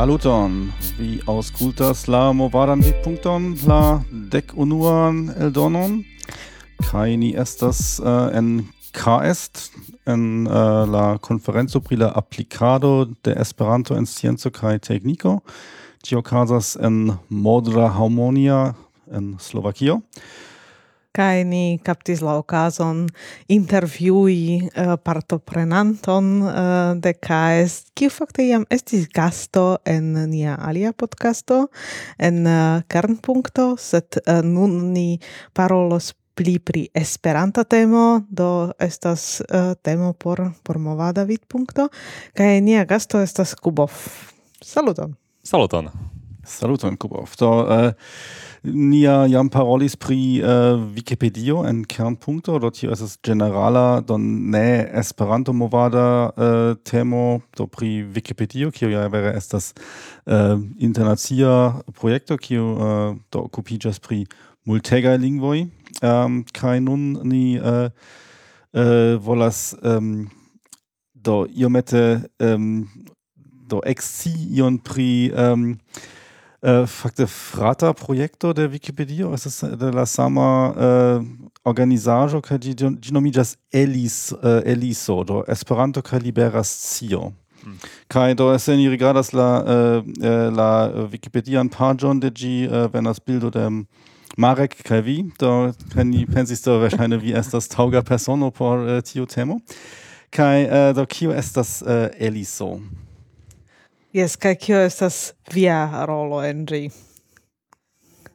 Saluton, vi auscultas la movadan vidpunkton, la dec unuan eldonon, kai ni estas uh, en KEST, en uh, la conferenzo pri la applicado de Esperanto en scienzo kai tecnico, ci okazas en Modra Harmonia en Slovakio kai ni captis la okazon interviui uh, partoprenanton uh, de KS, kiu fakte jam estis gasto en nia alia podcasto en eh, uh, Kernpunkto, set uh, nun ni parolos pli pri Esperanta temo, do estas uh, temo por por movada vidpunkto, kaj nia gasto estas Kubov. Saluton. Saluton. Saluton Kubov. To uh, nia jam parolis pri eh, uh, Wikipedio en kernpunkto, do tio estas generala do ne Esperanto movada uh, temo do pri Wikipedio, kio ja vere estas uh, internacia projekto, kio uh, do okupiĝas pri multegaj lingvoi um, ehm, kai nun ni uh, uh, volas um, do iomete um, do eksci ion pri um, äh, fakte frata projekto de Wikipedia, es ist äh, de la sama äh, organizaĵo kaj ĝi ĝi nomiĝas Elis äh, Eliso do Esperanto kaj Liberas scio. Mm. Kaj do se ni rigardas la äh, äh la Wikipedian pagon de ĝi äh, venas bildo de Marek kaj vi do ni pensis do verŝajne vi estas tauga persono por äh, tiu temo. Kai äh, do kio estas äh, Eliso? Yes, kai kio estas via rolo en ĝi?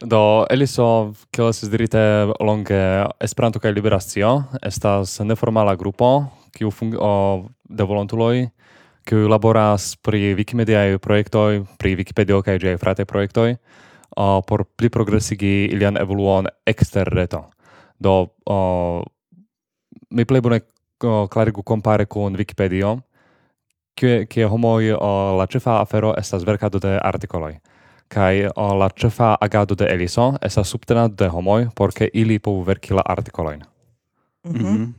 Do, Eliso, kio estas dirite longe Esperanto kaj Liberacio, estas neformala grupo, kiu fung de volontuloj, kiu laboras pri Wikimediaj projektoj, pri Wikipedio kaj ĝiaj frataj projektoj, o, por pli progresigi ilian evoluon ekster reto. Do, o, mi plej bone klarigu kompare kun Wikipedio, kie kie homoj o la ĉefa afero estas verkado de artikoloj kaj o la ĉefa agado de Eliso estas subtenado de homoj por ke ili povu verki la artikolojn. Mhm. Mm -hmm.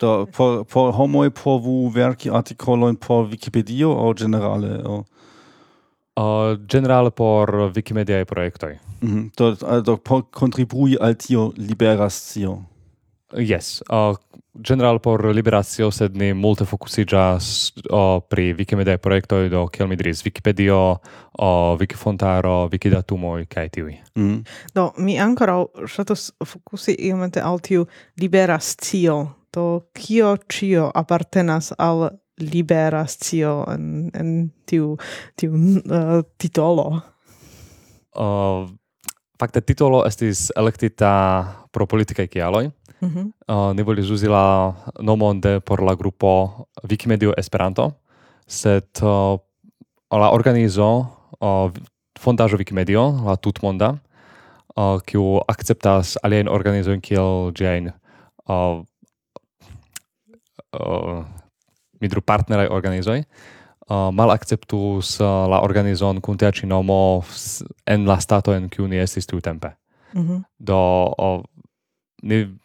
Do por por homoj povu verki artikolojn por Wikipedio aŭ ĝenerale aŭ Uh, generale por Wikimedia projektoj. Mm -hmm. Do, do por kontribui al tio liberas tio. Yes, uh, general por liberatio sed ni multe focusigas uh, pri Wikimedia projekto do kiel mi diris Wikipedio, uh, Wikifontaro, Wikidatumo kaj tiuj. Mm. Do mi ankoraŭ ŝatus fokusi iomete al tiu libera scio. Do kio ĉio apartenas al libera scio en, en tiu, tiu uh, titolo? Uh, fakte titolo estis elektita pro politikaj kialoj. -hmm. Uh, ne volis uzi la nomon de por la grupo Wikimedio Esperanto, sed uh, la organizo uh, fondaĵo Wikimedio, la tutmonda, uh, kiu akceptas aliajn organizojn kiel ĝiajn uh, uh, midru partneraj organizoj, uh, malakceptus uh, la organizon kun tia nomo en la stato en kiu ni estis tiutempe. Mm -hmm. Do uh, ni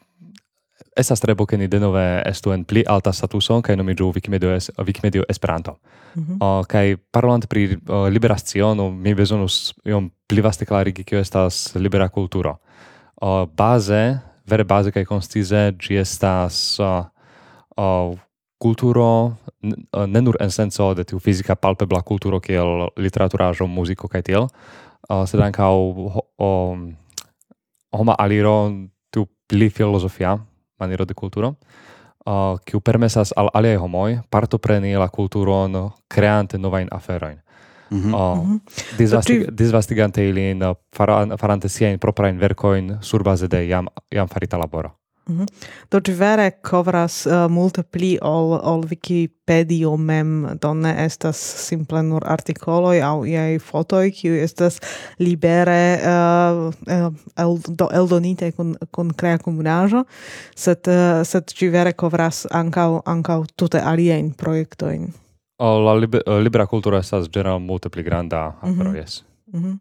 Estas trebo ke ni denove estu en pli alta statuson kaj nomiĝu Wikimedio, es, Wikimedio Esperanto. Mm -hmm. uh, kaj parolant pri uh, libera mi bezonus iom pli vaste klarigi kio estas libera kulturo. Uh, baze, vere base kaj konstize, ĝi estas uh, uh, kulturo ne nur en senso de tiu fizika palpebla kulturo kiel literaturaĵo, muziko kaj tiel, uh, sed ankaŭ um, homa aliro tiu pli filozofia maniero de culturo, uh, kiu permesas al aliaj homoj partopreni la kulturon kreante novajn aferojn. Mm -hmm. uh, mm -hmm. disvastigante ilin, faran, farante siajn proprajn verkojn surbaze de jam, jam farita laboro. Mm -hmm. Do vere covras uh, multe pli ol, ol Wikipedia mem, do ne estas simple nur articoloi au iei fotoi, kiu estas libere uh, el, do, eldonite kun, kun crea comunajo, set, uh, set ci vere covras ancau, ancau tute aliein projektoin. O, La libe, libera cultura estas general multe pli granda mm -hmm. yes. Mm -hmm.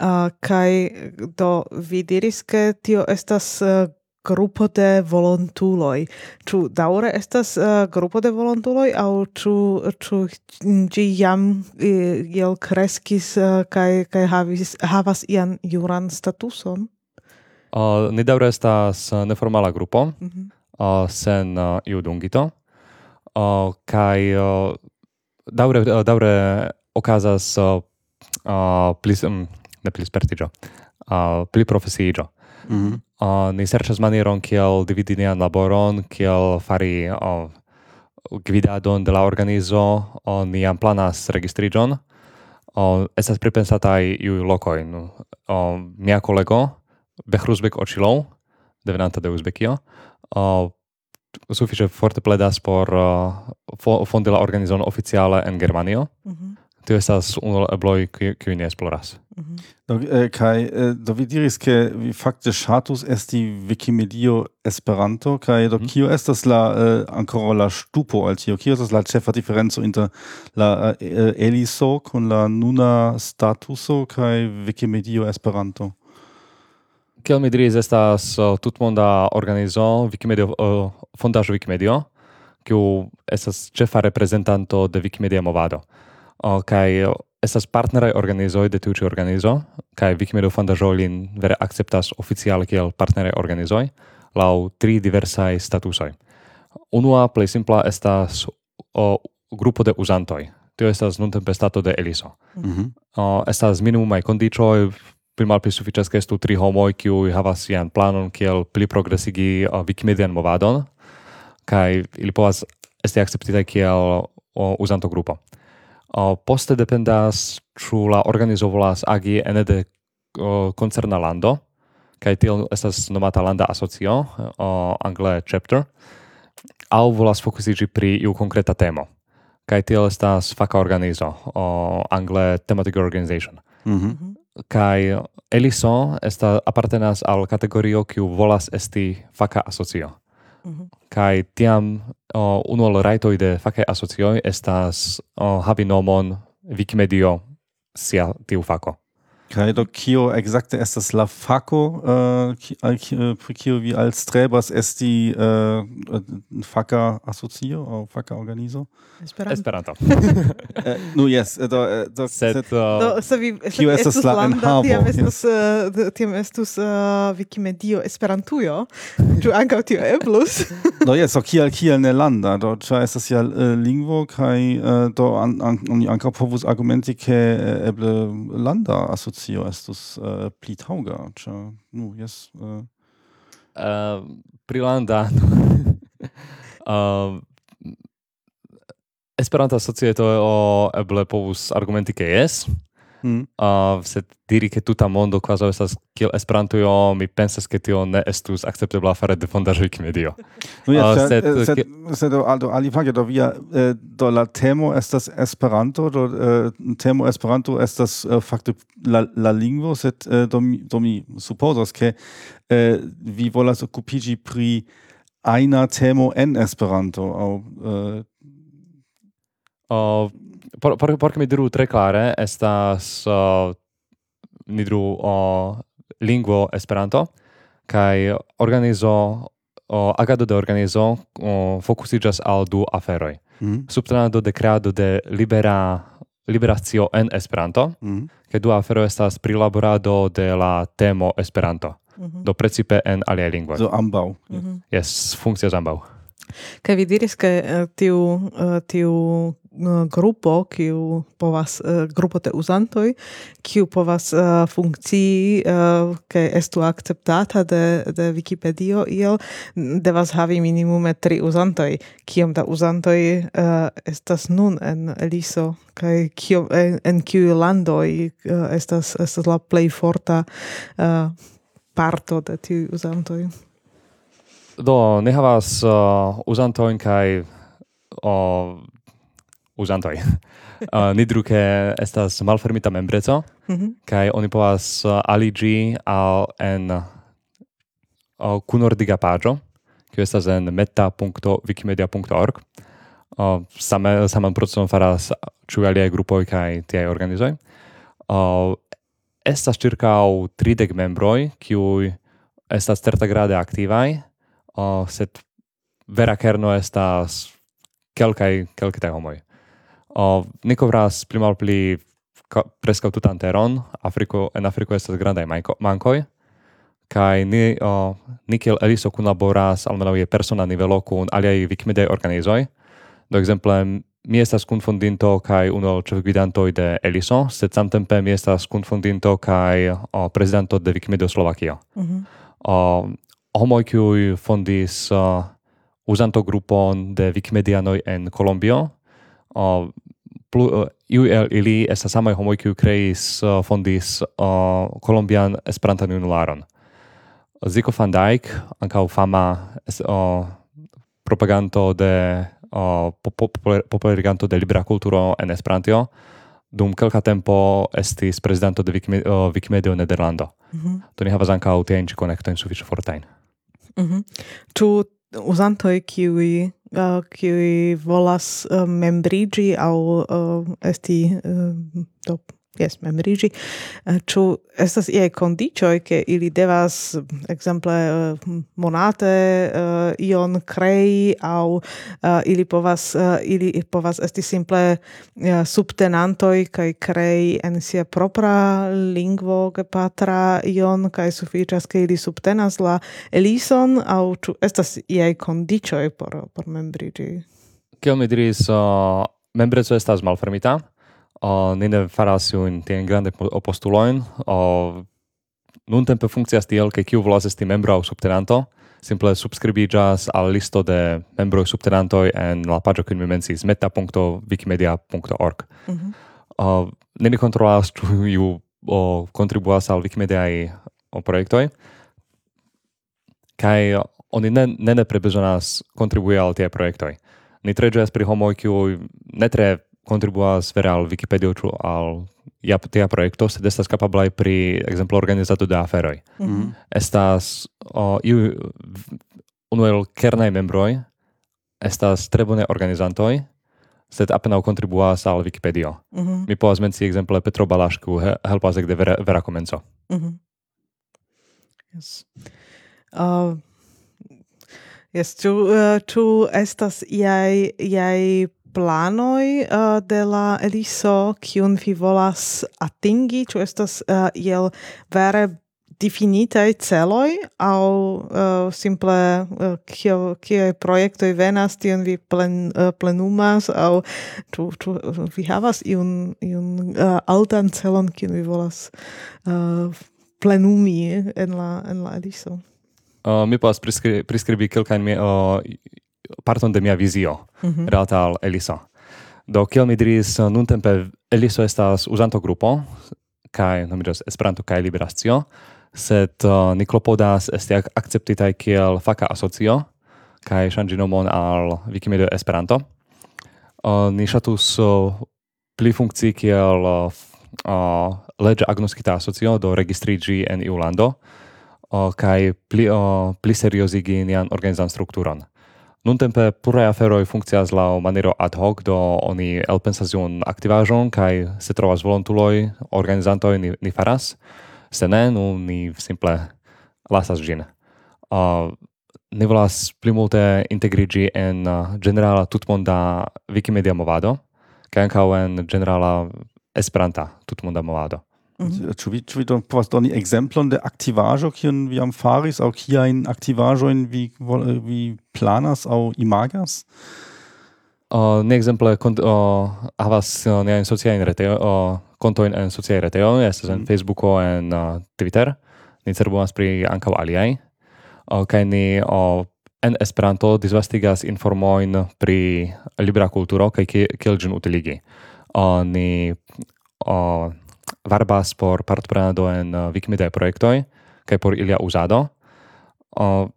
Uh, kai do vi diris ke tio estas uh, grupo de volontuloi. Ĉu daŭre estas uh, grupo de volontuloi aŭ ĉu ĉu ĝi jam eh, iel kreskis uh, kaj kai havis havas ian juran statuson? Uh, ni daŭre estas neformala grupo mm -hmm. uh, sen uh, iu dungito uh, kaj uh, daŭre uh, daŭre okazas uh, uh, plis um, ne plis pertiĝo uh, pli profesiiĝo. Mm -hmm. uh, ni serĉas manieron kiel dividi nian laboron, kiel fari uh, gvidadon de la organizo, uh, ni jam planas registriĝon. Uh, estas pripensataj iuj lokojn. Uh, mia kolego, Behruzbek Očilov, devenanta de Uzbekio, uh, sufiĉe forte pledas por uh, fondi la organizon oficiale en Germanio. Mm -hmm tio estas unu ebloj kiuj ne esploras. Mm -hmm. Do, eh, kai eh, do vi diris ke vi fakte ŝatus esti Wikimedio Esperanto kaj do mm -hmm. kio estas la eh, ankoraŭ la ŝtupo al tio kio estas la ĉefa diferenco inter la eh, Eliso kun la nuna statuso kaj Wikimedio Esperanto. Kiel mi diris estas uh, tutmonda organizo Wikimedio uh, fondaĵo Wikimedio kiu estas ĉefa reprezentanto de Wikimedia movado o kai estas partneraj organizoj de tiu ĉi organizo kaj Wikimedia fondaĵo lin vere akceptas oficiale kiel partneraj organizoj laŭ tri diversaj statusoj. Unua plej simpla estas o, grupo de uzantoj. Tio estas nuntempe stato de Eliso. Mm -hmm. o, estas minimumaj kondiĉoj pli malpli sufiĉas ke estu tri homoj kiuj havas sian planon kiel pli progresigi Wikimedian movadon kaj ili povas esti akceptitaj kiel uzanto grupo poste dependas ĉu la organizo volas agi ene de koncerna lando kaj tiel estas nomata landa asocio angle chapter aŭ volas fokusiĝi pri iu konkreta temo kaj tiel estas faka organizo angle thematic organization mm -hmm. kaj Eliso esta apartenas al kategorio kiu volas esti faka asocio mm -hmm kai tiam uh, unu el raitoj de fake asocioi estas uh, havi nomon Wikimedio sia tiu fako. Kaj do kio exacte estas la fako äh, äh, pri kio vi al strebas esti eh, asocio aŭ faka organizo? Esperanto. Esperanto. nu jes, do do sed, uh, do se vi kio estas la enhavo. Tiam estus uh, tiam estus uh, Wikimedio Esperantujo. Ĉu ankaŭ tio eblus? do jes, so kiel kiel ne landa, do ĉar estas ja uh, lingvo kaj uh, do an, an, oni ankaŭ povus argumenti ke eble landa asocio socio estus uh, pli tauga, cia, nu jes eh. ehm, uh... uh, prilandano. uh, ehm, Esperanta societo eble povus argumenti ke jes, Mm. Uh, se diri che tuta mondo quasi estas kiel Esperanto io mi pensas che tio ne estus acceptebla fare de fondaĵoj medio. No, ja, uh, sed, set, sed, eh, sed Aldo fage do via eh, do la temo estas Esperanto do eh, temo Esperanto estas eh, fakte la, la lingvo sed eh, do mi, do mi supposas che eh, vi volas occupigi pri aina temo en Esperanto au eh, Uh, por por por mi diru tre klare estas uh, ni diru uh, lingvo Esperanto kaj organizo uh, agado de organizo uh, fokusiĝas al du aferoj. Mm. Mm-hmm. Subtenado de kreado de libera liberacio en Esperanto, mm-hmm. mm. ke du afero estas prilaborado de la temo Esperanto. Mm -hmm. Do precipe en aliaj lingvoj. Do ambaŭ. Mm -hmm. yes funkcias ambaŭ. Kaj vi diris, ke uh, tiu, uh, tiu Eh, grupo kiu povas eh, grupo de uzantoj kiu povas eh, funkcii ke estu akceptata de de Wikipedio io devas havi minimume tri uzantoj kiom da uzantoj estas nun en liso kaj kiom en, en kiu landoj estas estas la plej forta parto de tiu uzantoj. Do ne havas uh, uzantojn kaj uh, uzantoj. uh, ni druke estas malfermita membreco, mm -hmm. kaj oni povas uh, aligi al en uh, kunordiga paĝo, kiu estas en meta.wikimedia.org. Uh, same, saman procedon faras ĉu aliaj grupoj kaj tiaj organizoj. Uh, estas ĉirkaŭ tridek membroj, kiuj estas tertagrade aktivaj, uh, sed vera kerno estas kelkaj kelkaj homoj. Uh, ni kovras pli malpli preskaŭ tutan teron, Afriko en Afriko estas grandaj mankoj kaj ni uh, ni kiel Eliso kunlaboras almenaŭ je persona nivelo kun aliaj vikmedaj organizoj. Do ekzemple mi estas kunfondinto kaj unu el ĉefgvidantoj de Eliso, sed samtempe mi estas kunfondinto kaj uh, prezidanto de Wikimedia Slovakio. Mm -hmm. uh, homoj kiuj fondis uh, uzanto grupon de Wikimedianoj en Kolombio, uh, plu, eh, iu el ili estas samaj homoj kiu kreis, eh, fondis eh, Kolumbian Esperantan junularon. Zico van Dijk, ankaŭ fama propaganto de populariganto de libera kulturo en Esperantio, dum kelka tempo estis prezidanto de Wikimedio Nederlando. Mm -hmm. Do ni havas ankaŭ tiajn ĉi konektojn sufiĉe fortajn. Mm -hmm. Ĉu uzantoj kiuj uh, qui volas uh, membrigi au uh, esti uh, do jes, memrigi, ču eh, estas iei condicioi che ili devas, exemple, eh, monate uh, ion crei, au uh, ili povas, uh, ili povas esti simple uh, subtenantoi kai crei en sia propra lingvo gepatra ion, kai sufficias che ili subtenas la elison, au ču estas iei condicioi por, por membrigi? Kiel mi diris, uh, membrezo estas malfermita, uh, ni ne faras iun tien grande postuloin, uh, nun tempe funkcias tiel, ke kiu volas esti membro au subtenanto, simple subscribigas al listo de membroi subtenantoi en la pagio kiun mi mencis meta.wikimedia.org. Mm -hmm. uh, ne mi controlas ĉu iu o contribuas al Wikimediae o projektoj, kaj oni ne, ne nepre bezonas kontribui al tie projektoj. Ni treĝas pri homoj, kiuj ne tre contribuas vere al Wikipedia ĉu al ja tia projekto, sed estas kapablaj pri ekzemplo organizado de aferoj. Mm -hmm. Estas o iu unu el kernaj membroj estas tre bone organizantoj, sed apenaŭ kontribuas al Wikipedio. Mm -hmm. Mi povas mencii ekzemple Petro Balašku he, helpas ekde vera, vera komenco. Mm -hmm. Yes. Uh, yes, tu, uh, tu estas iai, iai planoi uh, de la Eliso kiun vi volas atingi, ĉu estas uh, iel vere definitaj celoj aŭ uh, simple uh, kio kiaj projektoj venas tion vi plen, uh, plenumas aŭ ĉu ĉu vi havas iun iun uh, altan celon kiun vi volas uh, plenumi en la en la Eliso. Uh, mi povas priskri priskribi kelkajn uh, parton de mia visio mm -hmm. relata al Elisa. Do kiel mi diris uh, nuntempe Eliso estas uzanto grupo kaj nomiĝas Esperanto kai Liberacio, sed uh, ni klopodas esti akceptitaj kiel faka asocio kai ŝanĝi nomon al Wikimedia Esperanto. Uh, ni ŝatus uh, pli funkcii kiel uh, uh, agnoskita asocio do registriĝi en iu lando uh, kai pli, uh, pli seriozigi nian organizan strukturon. Nuntempe pluraj aferoi funkcias lao maniero ad hoc, do oni elpensas iun aktivaĵon kaj se trovas volontuloi, organizantoj ni, ni faras, se ne, nu ni simple lasas gin. Uh, ni volas pli multe integriĝi en uh, ĝenerala tutmonda Wikimedia movado kaj ankaŭ en ĝenerala Esperanta tutmonda movado. Mhm. Ĉu vi, ĉu vi do povas doni ekzemplon de aktivaĵo, kiun vi jam faris, aŭ kiajn aktivaĵojn vi, eh, vi planas aŭ imagas? Uh, ne ekzemple kont, uh, havas uh, niajn sociajn retejoj, uh, kontojn en sociaj retejoj, estas en mm. Facebooko, en uh, Twitter. Ni cerbumas pri ankaŭ aliaj. Uh, kaj ni uh, en Esperanto disvastigas informojn pri libera kulturo kaj kiel ĝin utiligi. Uh, ni uh, varbas por partoprenado en uh, Wikimedia projektoj kaj por ilia uzado. Uh,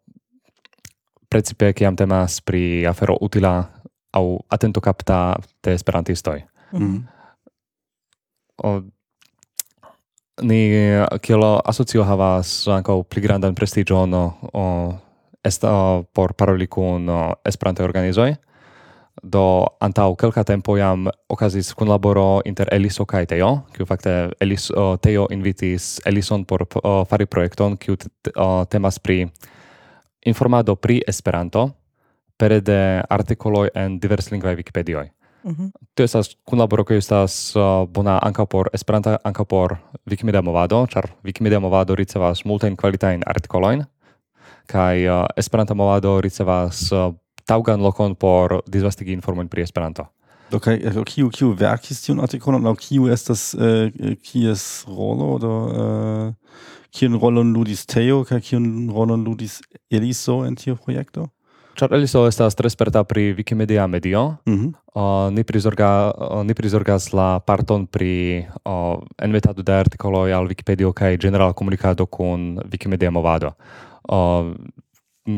precipe kiam temas pri afero utila au atento kapta de esperantistoj. Mm -hmm. uh, ni kiel asocio havas ankaŭ pli grandan prestiĝon uh, est, uh, por paroli kun uh, Esperantaj organizoj do antau kelka tempo jam okazis kunlaboro inter Eliso kaj Teo, kiu fakte Elis uh, Teo invitis Elison por uh, fari projekton kiu uh, temas pri informado pri Esperanto pere de artikoloj en diverslingvaj Wikipedioj. Mm -hmm. Tio estas kunlaboro kiu estas uh, bona ankaŭ por Esperanto ankaŭ por Wikimedia movado, ĉar Wikimedia movado ricevas multajn kvalitajn artikolojn kaj uh, Esperanto movado ricevas uh, taugan lokon por disvastigi informojn pri Esperanto. Do kaj eh, okay, kiu kiu verkis tiun artikolon laŭ kiu estas eh, eh, kies rolo do kiun rolon ludis Teo kaj kiun rolon ludis Eliso en tiu projekto? Ĉar Eliso estas tre sperta pri Wikimedia medio, mm -hmm. uh, ni, prizorga, ni prizorgas la parton pri uh, enmetado de artikoloj al Wikipedio kaj general komunikado kun Wikimedia movado. Uh,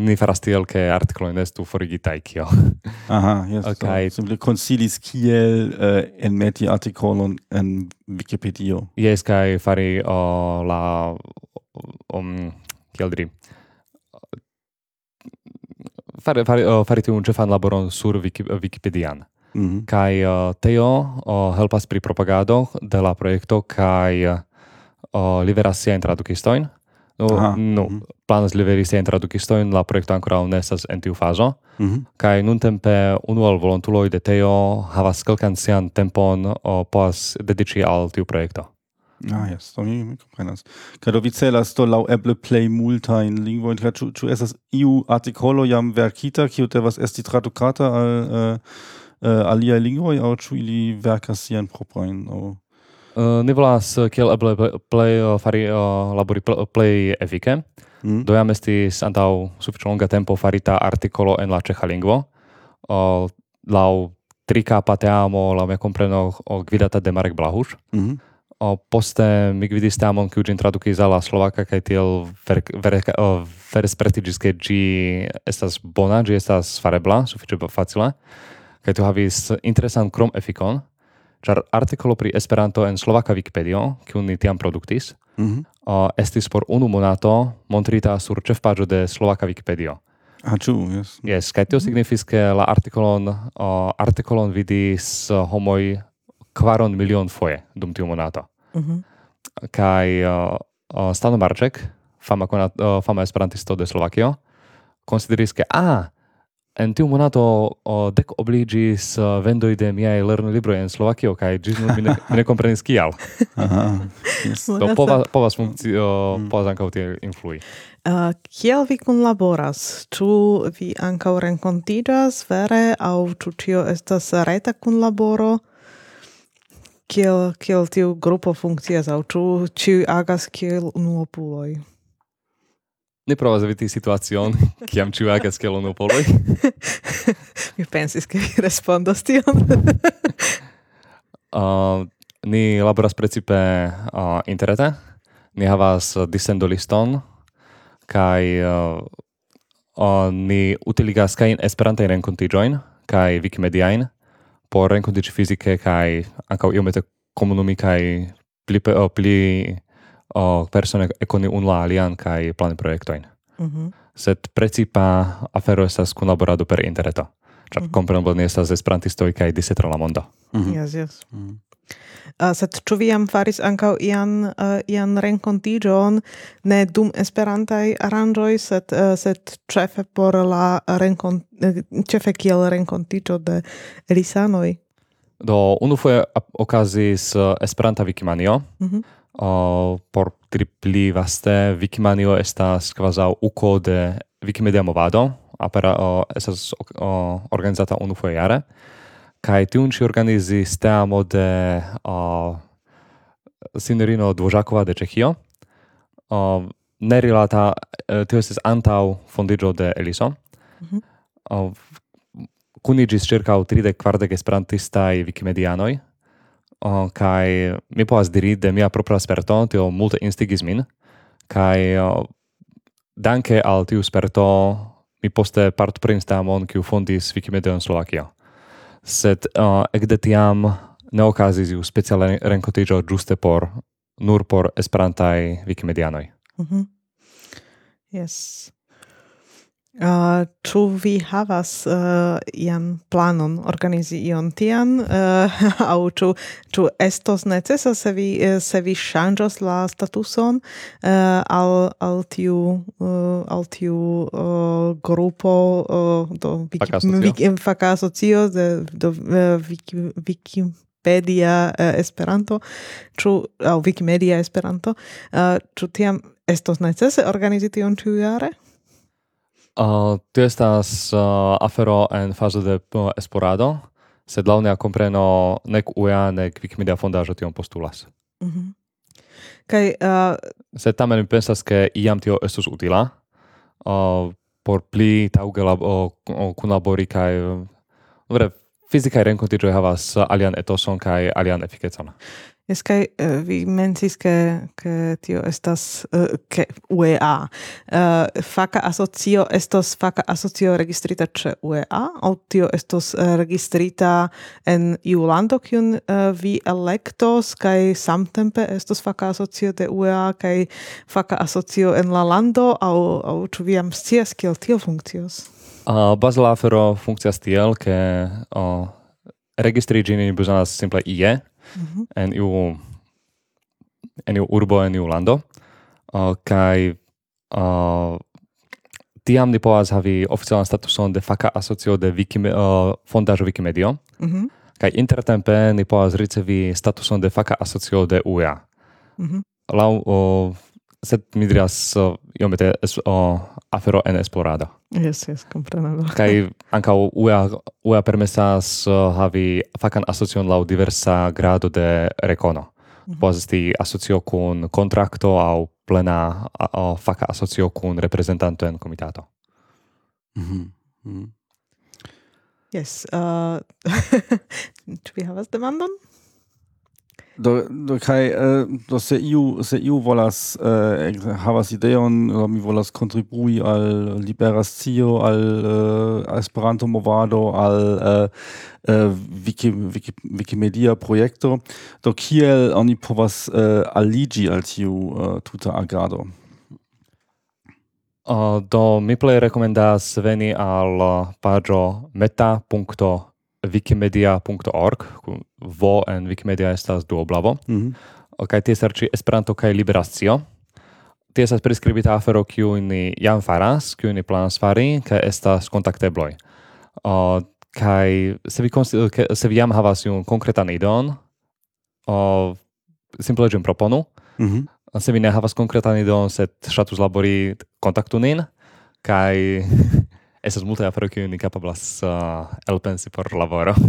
ni faras tiel ke ne estu forigitaj kio Aha, jes. Kaj okay. so, simple konsilis kiel uh, enmeti artikolon en Wikipedio. Jes, kaj fari uh, la um, kiel diri fari fari uh, fari tiun ĉefan laboron sur Wiki, Wikipedian. Mm -hmm. kai uh, teo uh, helpas pri propagado de la projekto kaj uh, liveras siajn tradukistojn. No, Aha. nu mm -hmm. planas liveri siajn tradukistojn, la projekto ankoraŭ ne estas en tiu fazo. Mm -hmm. Kaj nuntempe unu el volontuloj de Teo havas kelkan sian tempon o, povas dediĉi al tiu projekto. Ah, yes, to mi, mi comprenas. Kaj vi celas to lau eble plej multajn lingvojn, in ĉu, ĉu esas iu artikolo jam verkita, kiu devas esti tradukata al uh, uh, aliaj lingvoj, aŭ ĉu ili verkas sian proprajn? Aŭ... Uh, ni volas kiel eble play uh, fari uh, labori play efike. Mm. Do jam estis antau sufiĉe longa tempo farita articolo en la ĉeĥa lingvo. Lau tri kapa teamo, lau mia kompreno, gvidata de Marek Blahuš. Mm o poste mi gvidis tamon kiu ĝin tradukis al la slovaka kaj tiel ver, ver, veres prestiĝis ke ĝi estas bona, ĝi estas farebla, sufiĉe facila, kaj tu havis interesan krom efikon, Ĉar artikolo pri Esperanto en Slovaka Wikipedio, kiu ni tiam produktis, mm -hmm. uh, estis por unu monato montrita sur ĉefpaĝo de Slovaka Wikipedio. Ah, ĉu, jes. Jes, kaj tio mhm. signifis, ke la artikolon, uh, artikolon vidis homoj kvaron milion foje dum tiu monato. Mm -hmm. Kaj uh, Stano Marček, fama, konat, uh, fama esperantisto de Slovakio, konsideris, ke, ah, En tiu monato o, dec obligis uh, vendoi de miai lerno libro en Slovakio, kai gis nun mi ne, mi ne comprenis kial. Aha. Yes. Do povas, povas funkci, uh, mm. povas ancau tie influi. Uh, kiel vi kunlaboras? Ču vi ancau renkontiĝas vere, au ču tio estas reta kunlaboro? Kiel, kiel tiu grupo funkcias, aŭ ĉu ĉiuj agas kiel unuopuloj? Ne provas eviti situacion, kiam ciu agas ke lonopoloj. Mi pensis, ke vi respondos tion. uh, ni laboras precipe uh, interrete, ni havas uh, disendoliston, kaj uh, uh, ni utiligas kaj esperantajn renkontiĝojn kaj wikimediajn por renkontiĝi fizike kaj ankaŭ iomete komunikaj pli, uh, pli uh, persone ekoni unu la alian kaj plani projektojn. Mm -hmm. Sed precipa afero estas kunlaborado per interreto. Ĉar mm -hmm. kompreneble ni estas esperantistoj kaj dise tra la mondo. Mm -hmm. Yes, yes. Mm -hmm. Uh, sed ĉu vi jam faris ankaŭ ian uh, ian renkontiĝon ne dum Esperantaj aranĝoj, sed uh, sed ĉefe por la renkon eh, ĉefe kiel renkontiĝo de elisanoj Do unufoje okazis Esperanta Wikimanio. Mm -hmm uh, por tri pli vaste Wikimanio estas kvazaŭ uko de Wikimedia movado, apera uh, estas uh, organizata unufoje jare kaj tiun ĉi organizis teamo de uh, sinjorino Dvořáková de Čechio. Uh, nerilata uh, tio estis antaŭ fondiĝo de Eliso. Mm -hmm. uh, kuniĝis ĉirkaŭ tridek kvardek esperantistaj Wikimedianoj uh, kai mi povas diri de mia propra sperto tio multe instigis min. Kai uh, danke al tiu sperto mi poste partoprenis tamon kiu fondis Wikimedion Slovakia. Sed uh, ekde tiam ne okazis iu speciala renkontiĝo ĝuste por nur por esperantaj Wikimedianoj. Mm -hmm. yes. Uh, ĉu vi havas uh, ian planon organizi ion tian uh, eh, aŭ ĉu ĉu estos necesa se vi eh, se vi ŝanĝos la statuson uh, al al tiu uh, al tiu uh, grupo uh, do wiki, faka asocio de do uh, wiki, Wikipedia uh, Esperanto, ĉu aŭ Wikimedia Esperanto, uh, ĉu tiam estos necese organizi tion ĉiujare? Uh, tu estas uh, afero en fazo de uh, esporado, sed la unia compreno nek UEA nek Wikimedia fondaĵo tion postulas. Mm -hmm. Kaj uh... sed tamen mi pensas ke iam tio estus utila uh, por pli taŭge uh, kunlabori kaj uh, vere fizikaj renkontiĝoj havas uh, alian etoson kaj alian efikecon. Es kai uh, vi mencis ke ke tio estas uh, ke UEA uh, eh, faka asocio estos faka asocio registrita ĉe UEA aŭ tio estos registrita en iu lando kiun vi elektos kaj samtempe estos faka asocio de UEA kaj faka asocio en la lando aŭ aŭ ĉu vi jam scias kiel tio funkcios? Ah, uh, Bazla afero funkcias tiel, ke oh, uh, registri ĝin bezonas simple ie, mm -hmm. en iu en iu urbo en iu lando uh, kai uh, tiam ni povas havi oficialan statuson de faka asocio de Wikime, uh, fondaĵo Wikimedio mm -hmm. kai intertempe ni povas ricevi statuson de faka asocio de UEA. Mm -hmm. Laŭ uh, sed mi diras uh, iomete es, uh, afero en esplorada. Yes, yes, comprenado. Kai ankaŭ UEA UEA permesas uh, havi fakan asocion lau diversa grado de rekono. Mm -hmm. Povas esti asocio kun kontrakto au plena uh, faka asocio kun reprezentanto en komitato. Mm -hmm. Mm -hmm. Yes, uh, ĉu vi havas demandon? Do, do kai uh, do se iu se iu volas uh, havas ideon do mi volas kontribui al liberascio al uh, Esperanto movado al uh, Wiki, Wiki, Wikimedia projekto. Do kiel oni povas uh, aligi al tiu uh, tuta agado uh, do mi plej rekomendas veni al pagio meta.com wikimedia.org, vo en Wikimedia estas duoblavo, mm -hmm. kaj tie serĉi Esperanto kaj liberacio. Tie estas priskribita afero, kiu ni jam faras, kiu ni planas fari, kaj estas kontaktebloj. Uh, kaj se vi, se vi jam havas iun konkretan ideon uh, simple ĝin proponu. Mm -hmm. Se vi ne havas konkretan ideon sed ŝatus labori, kontaktu nin, kaj... estas multe afero kiu ni kapablas uh, elpensi por laboro.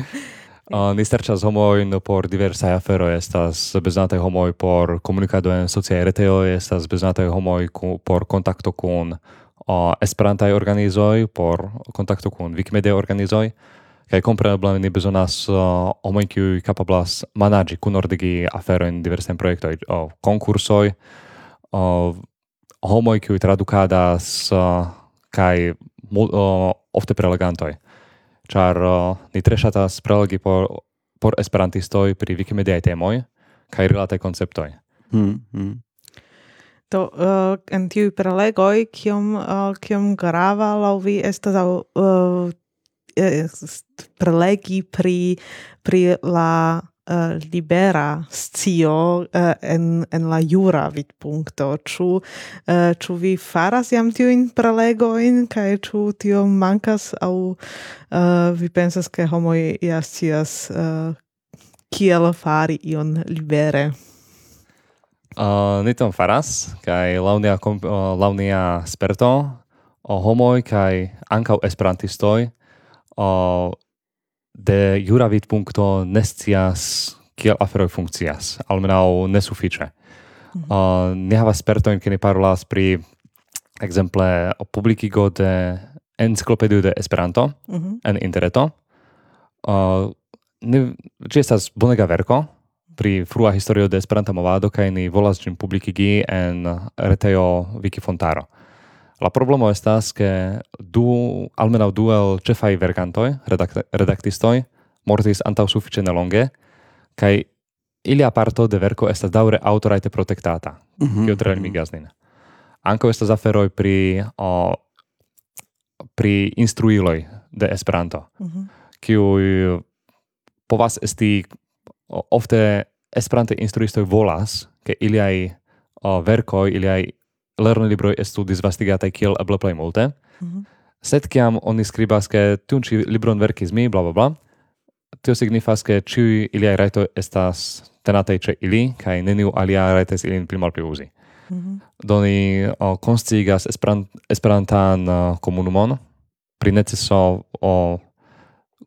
uh, ni serĉas homojn por diversaj aferoj, estas bezonataj homoj por komunikado en sociaj retejoj, estas bezonataj homoj por kontakto kun uh, esperantaj organizoj, por kontakto kun Wikimedia organizoj. Kaj kompreneble ni bezonas uh, homoj kiuj kapablas manaĝi, kunordigi aferojn diversajn projektoj, uh, konkursoj, uh, homoj kiuj tradukadas uh, kai uh, ofte prelegantoj. char uh, ni tre ŝatas prelegi por por esperantistoj pri Wikimedia temoj kai rilate konceptoj. Mm, mm. Do uh, en tiu prelegoj kiom uh, kiom grava laŭ vi estas uh, prelegi pri pri la uh, libera scio uh, en, en la jura vidpunkto. Ču, uh, eh, ču vi faras jam tiujn prelegoin, kaj ču tio mancas, au uh, vi pensas, ke homoj ja scias uh, kiel fari ion libere? Uh, ni tom faras, kaj launia, komp- uh, launia sperto, o homoj kaj ankaŭ esperantistoj, o de jura vid puncto nescias kiel aferoj funkcias, almenaŭ nesufiĉe. Mm -hmm. uh, ne mhm. ah, havas spertojn, ke ne parolas pri ekzemple publikigo de enciklopedio de Esperanto mm -hmm. en interreto. Uh, ah, ne, ĝi estas bonega verko pri frua historio de Esperanta movado kaj ni volas ĝin publikigi en retejo Wikifontaro. La problemo estas ke du almenaŭ du el ĉefaj verkantoj, redact redaktistoj mortis antaŭ sufiĉe nelonge kaj ilia parto de verko estas daŭre aŭtorajte protektata. Mm -hmm. Kio tre limigas mhm. nin. Ankaŭ estas aferoj pri o, pri instruiloj de Esperanto, mm -hmm. kiuj povas esti ofte Esperante instruistoj volas, ke iliaj o, verkoj, iliaj lernolibroj estu disvastigataj kiel eble plej multe, mm -hmm. sed kiam oni skribas ke tiun ĉi libron verkis mi, bla bla bla, tio signifas ke ĉiuj iliaj rajtoj estas tenataj ĉe ili kaj neniu alia rajtas ilin pli malpli uzi. Mm -hmm. Do ni uh, konstigas esperant, esperantan komunumon pri neceso o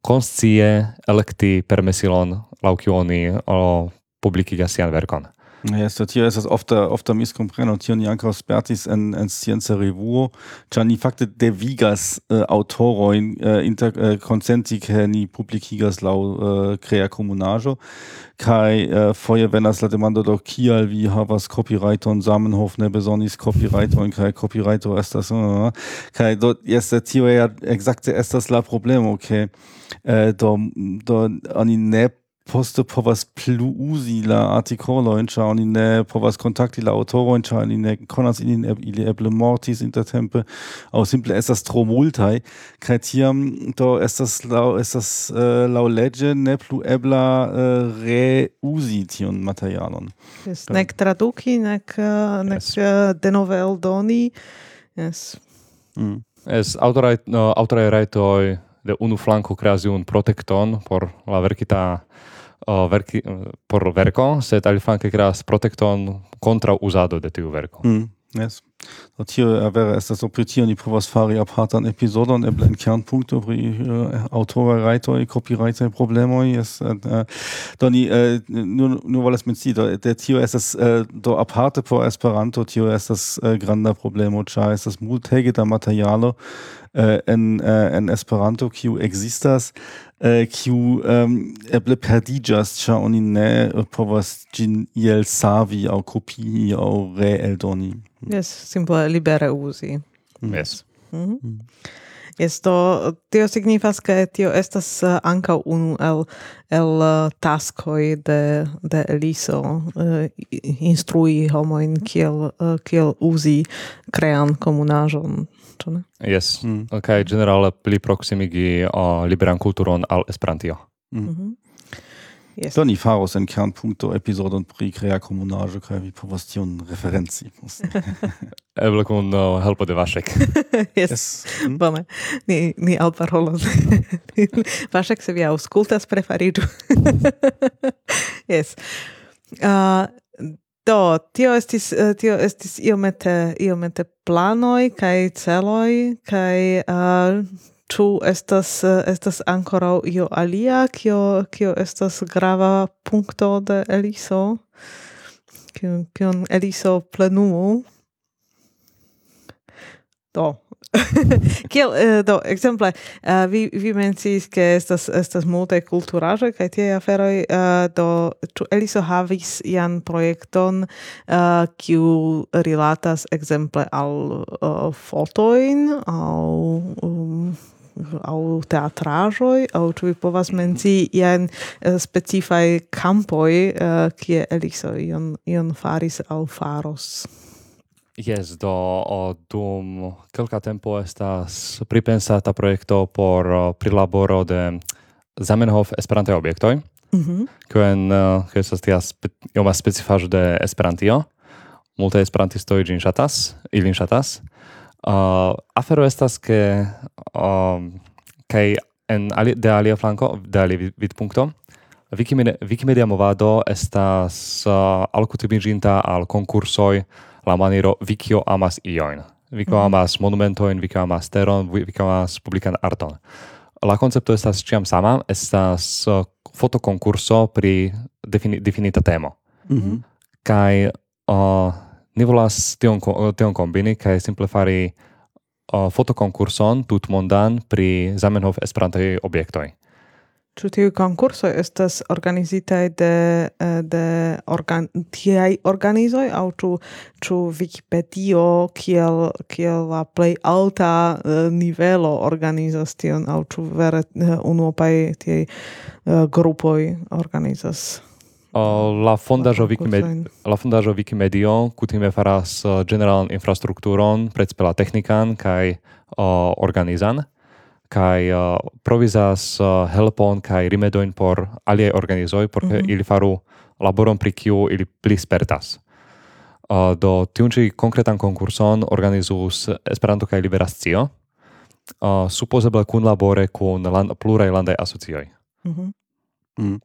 konscie elekti permesilon laŭ kiu oni o, publikigas sian verkon. Ja, yes, tio estas ofta äh, ofta miskompreno tio ni ankaŭ spertis en en scienca revuo, ĉar äh, äh, ni fakte devigas uh, aŭtorojn uh, inter uh, konsenti ke ni publikigas laŭ uh, krea komunaĵo kaj uh, foje venas la demando do kial vi havas copyrighton Zamenhof ne bezonis copyrighton kaj copyrighto estas uh, uh, uh. kaj do jes tio ja ekzakte estas la problemo ke uh, do do oni ne poste povas plu uzi la artikolojn, ĉar oni ne povas kontakti la aŭtorojn, ĉar oni ne konas ilin, ili eble mortis intertempe aŭ simple estas tro multaj kaj tiam do estas laŭ estas uh, laŭleĝe ne plu ebla uh, reuzi tiun materialon. Yes, nek traduki, nek, uh, nek yes. uh, denove eldoni. Yes. Mm. Es autoraj, no, autoraj rajtoj de unu flanco creasi un protecton por la verkita uh, verki, uh, por verko, sed aliflanke creas protecton contra usado de tiu verko. Mm, yes. Do tio eh, vere estas opritio ni povas fari apartan epizodon eble en kernpunkto pri eh, uh, aŭtoraj rajtoj, kopirajtaj problemoj yes uh, do ni uh, nur nur volas menci do de tio estas uh, do aparte por Esperanto tio estas uh, granda problemo ĉar estas multege da materialo Äh, en, äh, en Esperanto, kiu ekzistas, äh, kiu um, eble perdiĝas, ĉar oni ne povas ĝin iel savi aŭ kopii aŭ reeldoni. Jes, simple libere uzi. Jes. Mm -hmm. mm. Yes, do tio signifas ke tio estas uh, ankaŭ unu el el uh, taskoj de de Eliso uh, instrui homojn kiel uh, kiel uzi krean komunaĵon ĉu ne? Yes. Mm. Kaj okay, pli proksimigi o uh, liberan kulturon al Esperantio. Mm. Mm -hmm. Yes. Do ni faros en kernpunkto episodon pri krea komunaĵo kaj vi povas tion referenci. Eble kun uh, helpo de Vašek. yes. yes. Mm. Bone. Ni ni alparolos. vašek se vi aŭskultas prefariĝu. yes. Uh, Do, tio estis, eh, tio estis iomete, iomete planoi, kai celoi, kai uh, eh, tu estas, eh, estas ancora io alia, kio, kio estas grava puncto de Eliso, kion Eliso plenumu. Do. Kiel eh, do ekzemple uh, vi vi menciis ke estas estas multe kulturaĵoj kaj tie aferoj uh, do ĉu Eliso havis ian projekton eh, kiu rilatas ekzemple al fotojn aŭ um, au teatrajoj au ĉu vi povas mencii ian specifaj kampoj kie Eliso ion ion faris aŭ faros? Yes, do o, dum kelka tempo estas pripensata projekto por uh, prilaboro de Zamenhof Esperantaj objektoj, Mhm. mm -hmm. kiuj estas tia spe, ioma specifaĵo de Esperantio. Multaj esperantistoj ĝin ŝatas, ilin ŝatas. Uh, afero estas ke um, kaj en ali, de alia flanko, de alia vidpunkto, Wikimedia, Wikimedia movado estas uh, alkutimiĝinta al konkursoj la maniero vikio amas ioin. Vikio mm. amas monumentoin, vikio amas teron, vikio amas publican arton. La concepto estas ciam sama, estas uh, fotoconcurso pri defini definita temo. Mm -hmm. Kai uh, ni volas tion, uh, tion kombini, kai simple fari uh, fotoconcurson tutmondan pri Zamenhof esperantaj objektoj. Ĉu tiuj konkursoj estas organizitaj de eh, de organ tiaj organizoj aŭ ĉu ĉu Wikipedio kiel kiel la plej alta uh, nivelo organizas tion aŭ ĉu vere uh, unuopaj tiaj uh, grupoj organizas? La fondaĵo Wikimedio la fondaĵo Wikimedio kutime faras ĝeneralan infrastrukturon, precipe la teknikan kaj organizan kai uh, provizas uh, helpon kai rimedoin por aliaj organizoj por mm -hmm. ili faru laboron pri kiu ili pli spertas. Uh, do tiun ĉi konkretan konkurson organizus Esperanto kaj Liberacio, uh, supozeble kunlabore kun land, pluraj landaj asocioj. Mhm. Mm -hmm. Mm.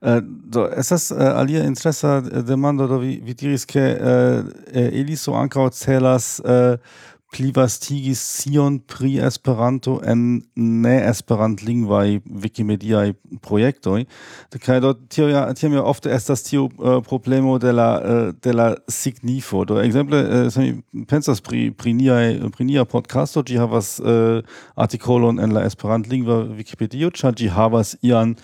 Uh, do esas uh, alia interesa eh, demando do vi, vi diris ke uh, ili so ankaŭ celas uh, plivastigis sion pri Esperanto en ne esperantlingvaj Wikimediaj projektoj. Kaj do tio ja tio mi ofte estas tio uh, problemo de la uh, de la signifo. Do ekzemple uh, eh, mi pensas pri pri niaj pri nia podcasto ĝi havas uh, artikolon en la esperantlingva Wikipedio, ĉar ĝi havas ian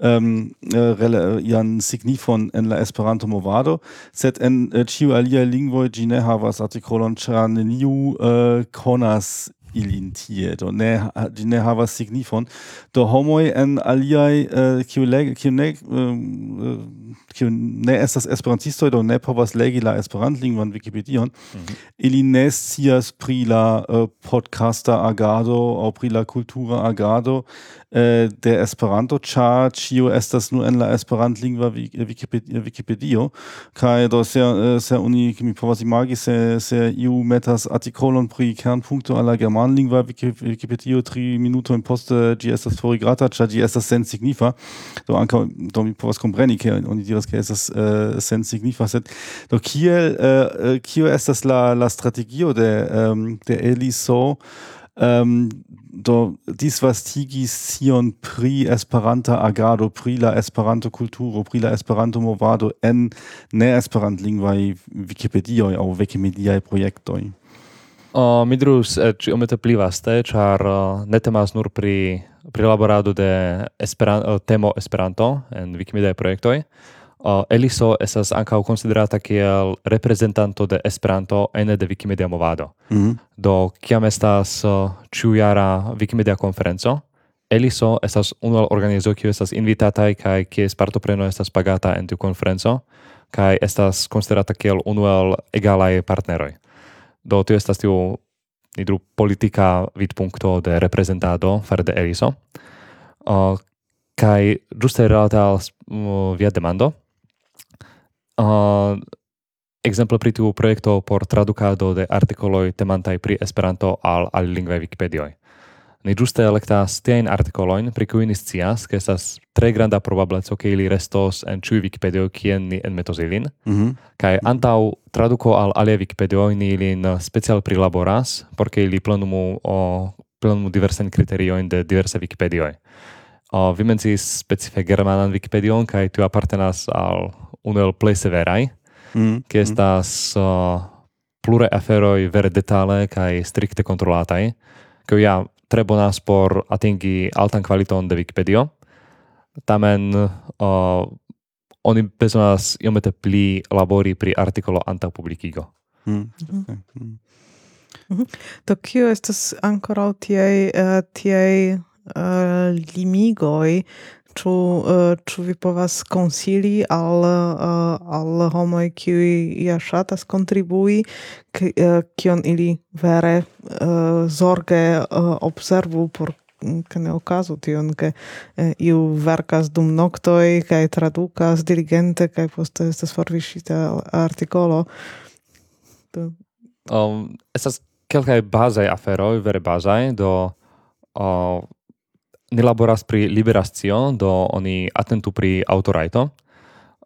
ähm, äh, äh ian signifon en la Esperanto movado, sed en äh, ciu alia lingvo ĝi ne havas artikolon, ĉar neniu äh, konas ilin tie, do ne, ĝi ne havas signifon. Do homoj en aliaj, äh, kiu, leg, kiu, ne, ähm, äh, kiu ne estas esperantistoj, do ne povas legi la esperantlingvan Wikipedion, mhm. ili ne scias pri la äh, podcaster agado aŭ pri la kultura agado, Eh, de Esperanto ĉar ĉio estas nur en la Esperantlingva Wikipedio, Wikipedio. Kaj do se uh, se oni mi povas imagi se se iu metas artikolon pri kernpunkto al la germanlingva Wikipedio tri minutojn poste ĝi estas forigrata ĉar ĝi estas sensignifa do ankaŭ do mi povas kompreni ke oni diras ke estas uh, sensignifa sed do kiel uh, kio estas la la strategio de um, de Eliso Ähm, do dies vastigis sion pri Esperanta agado pri la Esperanto kulturo pri la Esperanto movado en ne Esperantlingvaj Wikipedioj aŭ wikimedia projektoj. Uh, mi drus eh, ĉi omete pli vaste, ĉar uh, ne temas nur pri pri laborado de Esperan temo Esperanto en Wikimedia projektoj. Uh, Eliso estas ankaŭ konsiderata kiel reprezentanto de Esperanto ene de Wikimedia movado. Mm -hmm. Do kiam estas uh, ĉiujara Wikimedia konferenco, Eliso estas unu el organizo kiu estas invitataj kaj kies partopreno estas pagata en tiu konferenco kaj estas konsiderata kiel unu el egalaj partneroj. Do tio estas tiu nidru politika vidpunkto de reprezentado fare de Eliso. Uh, kaj ĝuste relate al uh, via demando, Uh, exemplo pri tiu projekto por tradukado de artikoloj temantaj pri Esperanto al alilingvaj Wikipedioj. Ni ĝuste elektas tiajn artikolojn, pri kiuj ni scias, ke estas tre granda probableco, ke ili restos en ĉiuj Wikipedioj, kien ni enmetos ilin, mm -hmm. kaj antaŭ traduko al aliaj Wikipedioj ni ilin special prilaboras, por ke ili plenumu o plenumu diversajn kriteriojn de diversaj Wikipedioj. Uh, vi menciis specife germanan Wikipedion, kaj tiu apartenas al unu el plej severaj, mm. ke mm. estas mm. uh, plure aferoj vere detale kaj strikte kontrolataj, ke ja tre bonas por atingi altan kvaliton de Wikipedio. Tamen uh, oni bezonas iomete pli labori pri artikolo antaŭ publikigo. Mm. Mhm. Okay. Mm. Mm. Do kio estas ankoraŭ tiaj uh, tiaj uh, limigoj ĉu eh, ĉu vi povas konsili al eh, al homoj kiuj ja ŝatas kontribui eh, kion ili vere zorge observu por mm, ke ne okazu tion ke eh, iu verkas dum noktoj kaj tradukas dirigente kai poste estas forvisita artikolo. Do um estas kelkaj bazaj aferoj vere bazaj do uh, ni laboras pri liberascio, do oni atentu pri autorajto.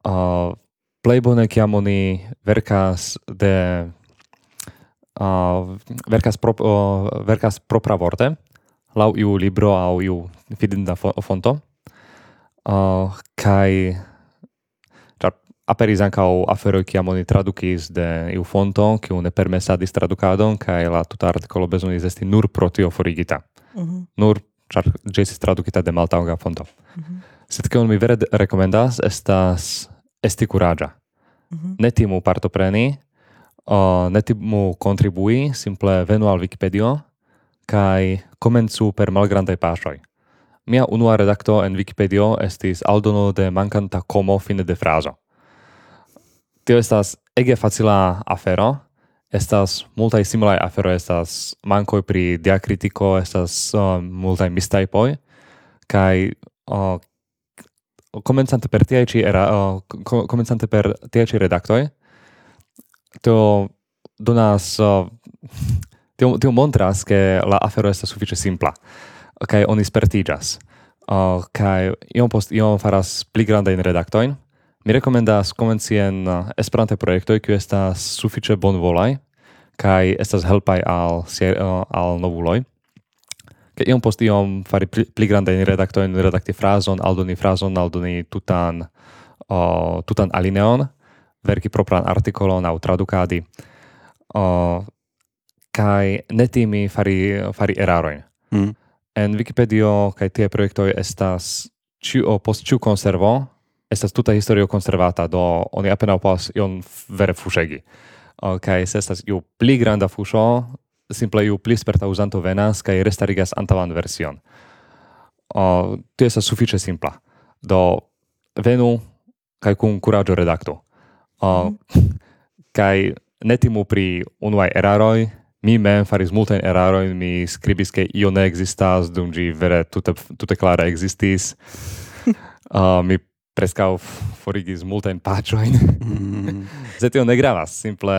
Uh, plej bone kiam oni verkas de uh, verkas pro uh, verkas propravorte lau iu libro au iu fidinda fonto. Uh, kai ĉar aperis ancau afero kiam oni tradukis de iu fonto, kiu ne permesadis tradukadon kai la tuta artikolo bezonis esti nur pro tio forigita. Mm -hmm. Nur char ĝi estis tradukita de maltaŭga fonto. Mm -hmm. Sed kion mi vere rekomendas estas esti kuraĝa. Mm -hmm. Ne timu partopreni, uh, ne timu kontribui, simple venu al Wikipedio kaj komencu per malgrandaj paŝoj. Mia unua redakto en Wikipedio estis aldono de mankanta komo fine de frazo. Tio estas ege facila afero, estas multaj similaj aferoj estas mankoj pri diakritiko estas uh, multaj mistajpoj kaj uh, komencante per tiaj ĉi era uh, komencante per tiaj ĉi redaktoj to donas uh, tio, tio montras ke la afero estas sufiĉe simpla kaj oni spertiĝas uh, kaj iom post iom faras pli grandajn redaktojn Mi rekomendas komenci en uh, Esperantaj projektoj kiu estas sufiĉe bonvolaj kaj estas helpaj al uh, al novuloj. Ke iom post iom fari pli, pli grandajn redaktojn, redakti frazon, aldoni frazon, aldoni tutan uh, tutan alineon, verki propran artikolon aŭ tradukadi. Uh, kaj ne timi fari fari erarojn. Mm. En Wikipedio kaj tie projektoj estas ĉio post ĉiu konservo estas tuta historio conservata, do oni apenaŭ povas ion vere fuŝegi. Okay, kaj se estas iu pli granda fuŝo, simple iu pli sperta uzanto venas kaj restarigas antaŭan version. Uh, tio estas sufiĉe simpla. Do venu kaj kun kuraĝo redaktu. Uh, mm. Kaj ne timu pri unuaj eraroj, mi mem faris multajn erarojn, mi skribis, ke io ne ekzistas, dum ĝi vere tute, tute klare ekzistis. uh, mi prescau forigis multajn paĝojn. Mm. Se tio ne gravas, simple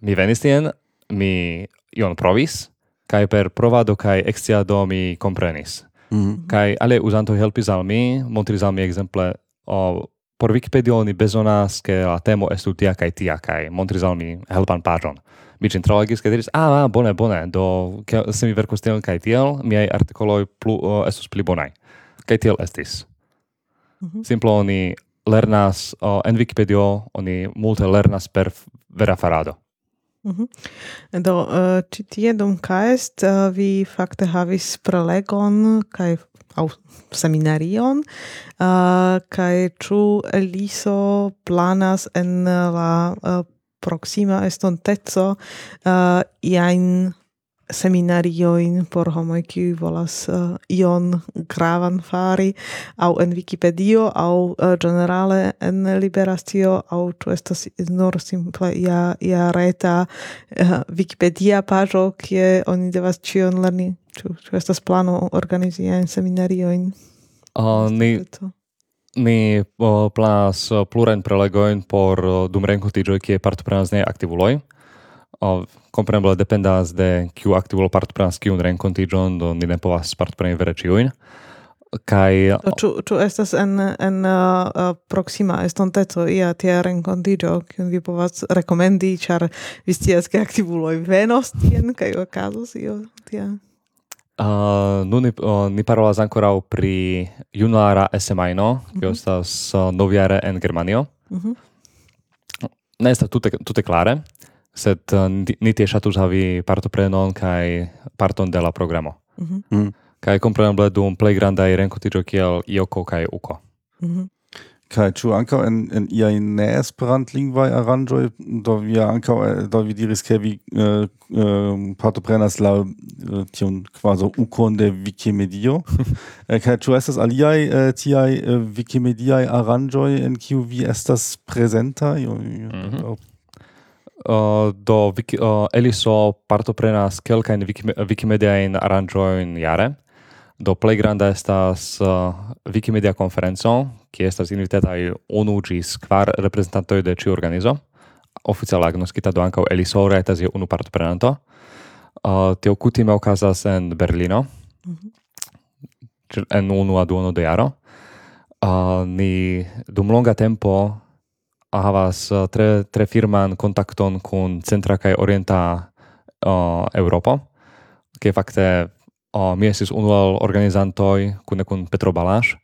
mi venis tien, mi ion provis, kaj per provado kaj eksciado mi komprenis. Mm. Kaj ale uzantoj helpis al mi, montris al mi ekzemple o por Wikipedio oni bezonas ke la temo estu tia kaj tia kaj montris al mi helpan paĝon. Mi cin tralegis kaj diris, ah, ah, bone, bone, do ke, se mi verkus tion kai tiel, miei artikoloj plu, uh, estus pli bonai. Kai tiel estis. Mm -hmm. Simple oni lernas uh, en Wikipedio, oni multe lernas per vera farado. Mm -hmm. Do, uh, ci tie dum Kaest uh, vi fakte havis prelegon kai, au seminarion uh, kai ĉu Eliso planas en la uh, proxima estonteco uh, iain seminarioin por homoi kiuj volas uh, ion gravan fari aŭ en Wikipedio aŭ uh, eh, generale en Liberacio aŭ ĉu estas nur simple ja ja reta uh, Wikipedia paĝo kie oni devas cion lerni. Ĉu ĉu estas plano organizi en seminarioin. Uh, ni ni uh, planas uh, plurain prelegojn por uh, dum renkontiĝoj kie partoprenas ne aktivuloj. Uh, kompreneble dependas de kiu aktivulo partoprenas kiun renkontiĝon, do ni ne povas partopreni vere ĉiujn. Kaj... Ĉu, ĉu estas en, en uh, uh proksima estonteco ia tia renkontiĝo, kiun vi povas rekomendi, ĉar vi scias, ke aktivuloj venos tien kaj okazos io tia? Uh, nu ni, uh, ni parolas ancora pri junulara SMI-no, mm -hmm. estas uh, noviare en Germanio. Mm -hmm. Ne estas tute, tute klare, sed uh, ni tie ŝatus havi partoprenon kaj parton de la programo. Mm -hmm. mm. Kaj kompreneble dum plej grandaj renkontiĝoj kiel Ioko kaj Uko. Mm -hmm. Kai chu ankaŭ en en iaj ne esperantlingvaj aranĝoj do vi ankaŭ eh, do vi diris ke vi uh, uh, partoprenas la uh, tion kvazaŭ ukon de Wikimedio kai chu estas aliaj uh, tiaj uh, Wikimediaj aranĝoj en kiu vi estas jo, Mm -hmm. Uh, do wiki, uh, Eliso partoprenas kelkajn wikim, Wikimediajn aranĝojn jare. Do plej granda estas uh, Wikimedia konferenco, kie estas invititaj unu ĝis kvar reprezentantoj de ĉiu organizo. Oficiala agnoskita do ankaŭ Eliso rajtas je unu partoprenanto. Uh, tio kutime okazas en Berlino, mm -hmm. en unu duono de jaro. Uh, ni dum longa tempo havas uh, tre tre firman kontakton kun centra kaj orienta uh, Europo. ke fakte uh, mi estis unu el organizantoj kune kun Petro Balaš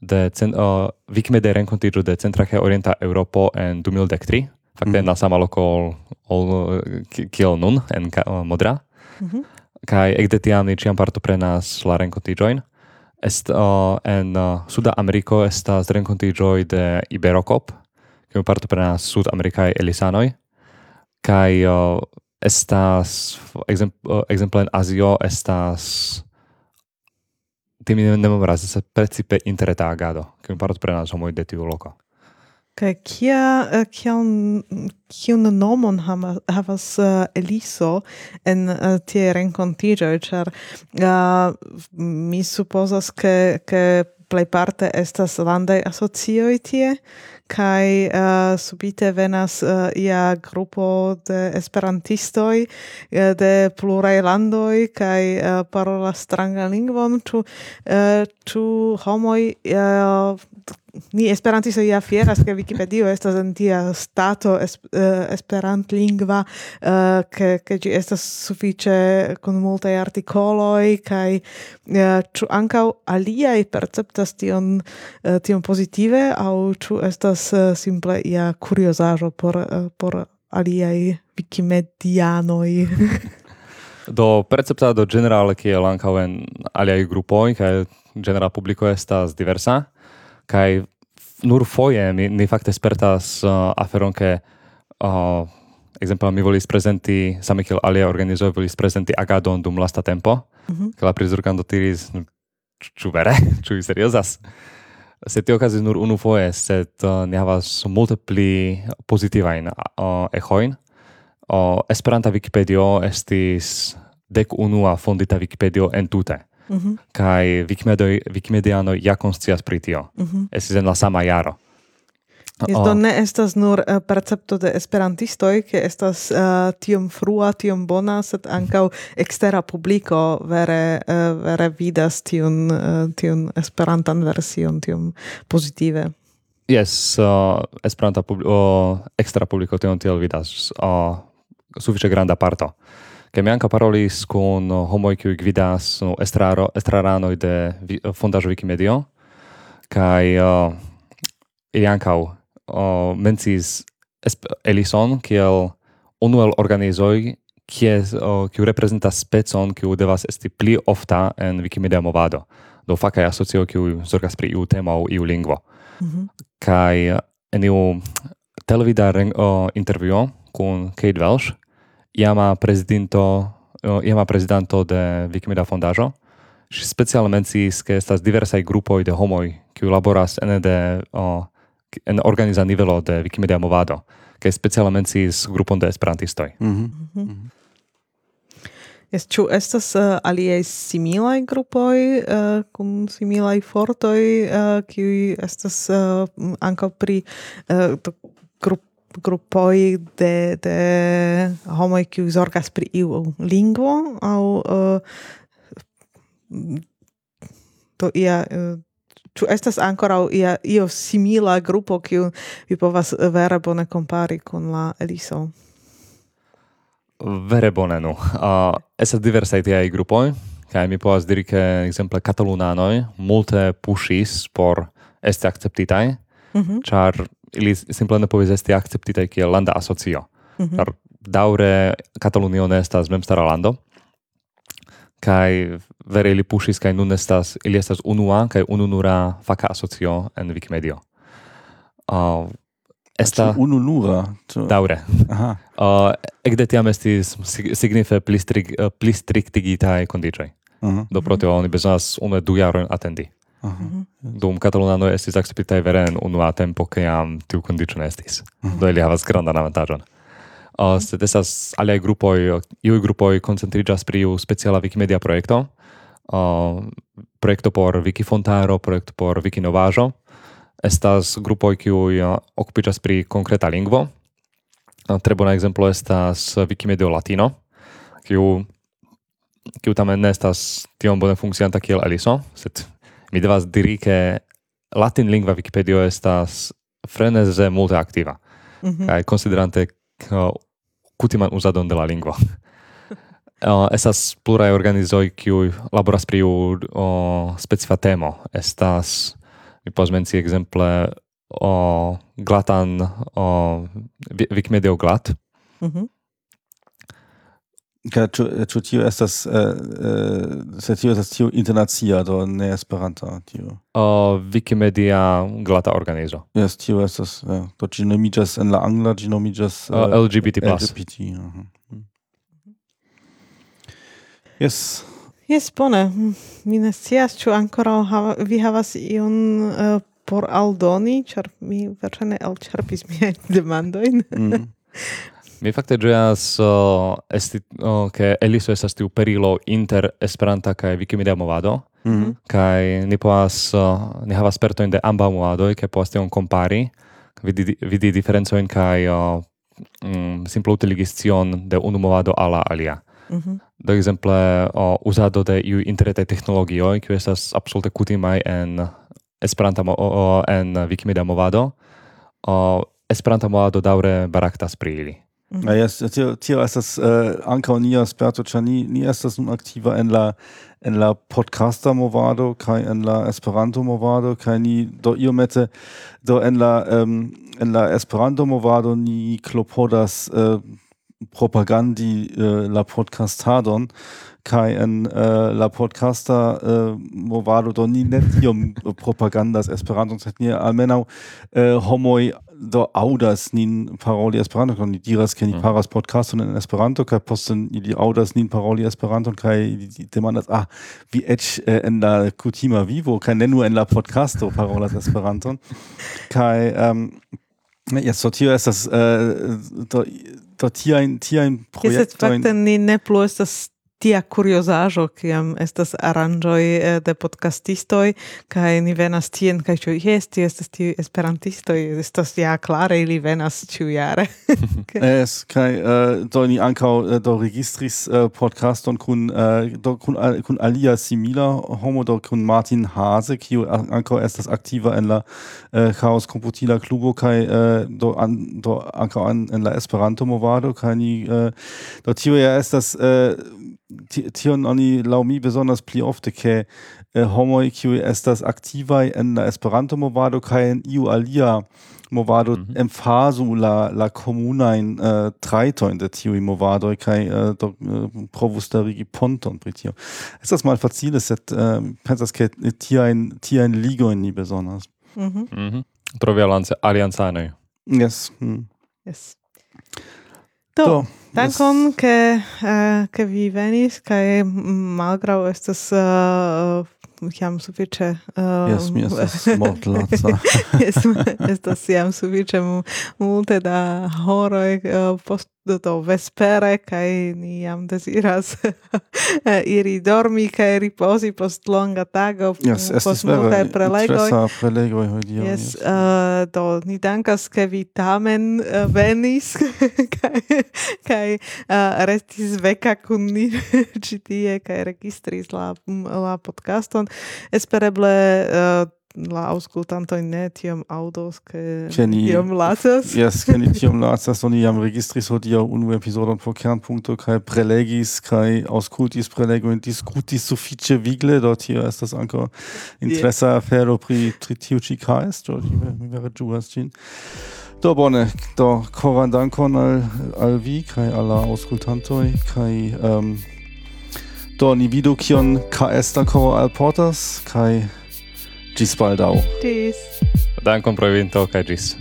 de cen, uh, Wikimede renkontiĝo de centra kaj orienta Europo en 2013 fakte mm. na sama loko ol kiel nun en uh, Modra mm -hmm. kaj ekde tiam ni ĉiam partoprenas la renkontiĝojn est uh, en uh, Suda Ameriko estas renkontiĝoj de Iberocop kiu partoprenas sud-amerikaj elisanoj kai uh, estas exemplo uh, en Azio estas timi ne memoras se precipe interreta agado kiu partoprenas homoj de tiu loko kai kia kion uh, kiun nomon havas uh, Eliso en uh, tie renkontiĝo ĉar uh, mi supozas ke ke plejparte estas landaj asocioj tie kai uh, subite venas uh, ia grupo de esperantistoj uh, eh, de pluraj landoj kai uh, parola strangan lingvon. Ĉu uh, ĉu homoj uh, ni esperantisto ia fieras ke Wikipedio estas en tia stato es, uh, esperantlingva ke uh, ke ĝi estas sufiĉe kun multaj artikoloj kai uh, ĉu ankaŭ aliaj perceptas tion uh, tion pozitive aŭ ĉu estas estas eh, simple ia curiosajo por eh, por aliaj wikimedianoi. do perceptado generale che ankaŭ en aliaj grupoj kaj general publiko estas diversa kaj nur foje mi, mi fakte spertas uh, aferon ke uh, exemple mi volis prezenti same kiel alia organizoj volis prezenti agadon dum lasta tempo mm -hmm. ke la prizorganto diris ĉu vere ĉu seriozas se tio okazis nur unu foje, sed uh, ni havas multe pli pozitivajn uh, ehojn. Uh, Esperanta Wikipedio estis dek unua fondita Wikipedio entute. Mm -hmm. Kaj Wikimedianoj ja konscias pri tio. Mm -hmm. Estis en la sama jaro. Oh, Jes do oh. ne estas nur uh, percepto de esperantistoj, ke estas uh, tiom frua, tiom bona, sed ankaŭ ekstera publiko vere uh, vere vidas tiun uh, tiun esperantan version tiom pozitive. Jes, uh, esperanta publiko, uh, ekstra publiko tion tiel vidas uh, sufiĉe granda parto. Ke mi anka parolis kun homoj kiuj gvidas no, estraro, estraranoj de vi, fondaĵo Wikimedio kaj uh, ili ankaŭ uh, mencis Elison kiel unu el organizoj kies uh, kiu reprezentas specon kiu devas esti pli ofta en Wikimedia movado. Do faka asocio kiu zorgas pri iu tema aŭ iu lingvo. Mm -hmm. Kaj en iu televida uh, intervjuo kun Kate Welsh, iama presidinto iama prezidanto de Wikimedia fondaĵo, ŝi speciale menciis ke estas diversaj grupoj de homoj kiu laboras ene de uh, en organiza nivelo de Wikimedia movado, kaj speciale mencis grupon de esperantistoj. Mm -hmm. mm -hmm. Ĉu estas uh, aliaj similaj grupoj uh, kun similaj fortoj, uh, kiuj estas uh, ankaŭ pri uh, grup grupoj de de homoj kiuj zorgas pri iu lingvo au uh, to ia uh, ĉu estas ankoraŭ ia io simila grupo kiu vi povas eh, vere bone kompari kun la Eliso? Vere bone nu. Uh, estas diversaj tiaj grupoj kaj mi povas diri ke ekzemple katalunanoj multe puŝis por esti akceptitaj, mm -hmm. ili simple ne povis esti akceptitaj kiel landa asocio. Mm -hmm. Ĉar Katalunio ne estas memstara lando kai vere ili pushis kai nun estas ili estas unua kai ununura faka asocio en Wikimedia. Uh, esta ununura daure. Aha. Uh, ekde tiam estis signife pli strig uh, pli striktigita kondiĉoj. Uh -huh. Do pro tio oni bezonas unu du jarojn atendi. Uh -huh. Mhm. Dum Katalunano estis akceptitaj vere en unua tempo kiam tiu kondiĉo ne estis. Uh -huh. Do ili havas grandan avantaĝon uh, sed estas aliaj grupoj, iuj grupoj koncentriĝas pri iu speciala Wikimedia projekto, uh, projekto por Wikifontaro, projekto por Wikinovaĵo. Estas grupoj kiuj uh, okupiĝas pri konkreta lingvo. Uh, tre bona ekzemplo estas Wikimedio Latino, kiu kiu tamen ne estas tiom bone funkcianta kiel Eliso, sed mi devas diri ke latin lingva Wikipedio estas freneze multe aktiva. Mm -hmm. Kaj konsiderante uh, kutiman uzadon de la lingvo. uh, eh, estas pluraj organizoj kiuj laboras pri uh, specifa temo. Estas mi povas menci ekzemple o glatan o Wikimedia glat. Mhm. -hmm. Kaj ĉu ĉu tio estas eh, eh, se tio estas tio internacia do ne Esperanta tio? Uh, Wikimedia glata organizo. Yes, tio estas ja. do ĝi nomiĝas en la angla ĝi nomiĝas uh, LGBT+. LGBT. Mhm. Yes. Yes, bone. Mi ne scias ĉu ankoraŭ vi havas iun uh, por aldoni, ĉar mi verŝajne elĉerpis miajn demandojn. Mm. Mi fakte ĝojas uh, esti uh, ke Eliso estas tiu perilo inter Esperanta kaj Wikimedia movado. Mm -hmm. Kaj ni povas, uh, ni havas spertojn de ambaŭ movadoj, ke povas tion kompari, vidi, vidi diferencojn kaj uh, mm, simple utiligis de unu movado al la alia. Mm -hmm. Do ekzemple uh, uzado de iuj interretaj teknologioj, kiuj estas absolute kutimaj en Esperanta uh, en Wikimedia movado, uh, Esperanta movado daŭre baraktas pri ili. Mhm. Naja, Tio ist das äh, Anka und Nias Berto Chani, ist das nun aktiver in la Podcaster Movado, Kai la Esperanto Movado, Kai Ni do Iomete, do Enla, ähm, Enla Esperanto Movado, Ni Klopodas äh, Propagandi äh, la Podcastadon, Kai en äh, la Podcaster äh, Movado do Ni Netium äh, Propagandas Esperanto, Almenau, äh, Homoi do audas nin paroli esperanto kon diras ke ni mm. paras podcaston en esperanto kaj posten ili audas nin paroli esperanto kaj demandas ah vi eĉ eh, en la kutima vivo kaj ne nur en la podcasto parolas esperanton kaj um, ja so tio estas uh, do do tiajn tiajn projektojn fakte ni ne plu estas tia curiosajo kiam estas aranjoi eh, de podcastistoj kaj ni venas tien kaj ĉu jes ti estas tiu esperantistoj estas ja klare ili venas ĉiujare. Es kaj eh, do ni ankaŭ eh, do registris podcaston kun do kun kun alia simila homo do kun Martin Hase kiu ankaŭ estas aktiva en la Chaos computila Klubo kaj do an do ankaŭ en la Esperanto movado kaj ni do tio ja estas tion oni lau mi besonders pli ofte ke eh, homoj kiuj estas aktivaj en la Esperanto movado kaj en iu alia movado mm -hmm. emfazu la la komunajn eh, trajtojn de tiuj movadoj kaj eh, do, eh, provus starigi ponton pri tio. Estas malfacile, sed eh, pensas ke tiajn tiajn ligojn ni bezonas. Mm -hmm. mm -hmm. Trovi aliancanoj. Yes. Mm. Yes. Do, do. dankon, yes. ke, uh, ke vi venis, kaj malgrau estas uh, jam sufiĉe uh, Jes, mi estas mortlaca. estas jam sufiĉe multe da horoj uh, post do, to vespere kai ni jam desiras eh, iri dormi kai riposi post longa tago yes, post multaj prelegoj prelegoj hodiaŭ yes, yes. Uh, do ni dankas ke vi tamen uh, venis kai kai uh, restis veka kun ni ĉi tie kaj registris la la podcaston espereble uh, la auscultanto in tiam audos che ni, tiam lasas yes che ni tiam lasas oni iam registris hodiaŭ unu episodon por kernpunkto kai prelegis kai auscultis prelego in discutis suffice vigle do tio estas ankaŭ interesa yeah. afero pri pri tiu ĉi kaesto mi vere juas cin. Do bone, do koran dankon al, al vi kai alla auscultantoi, kai... um, ehm, do ni vidu kion KS da koro alportas kai Gisbaldau. Tis. Dan comprovinto kaj ĝis.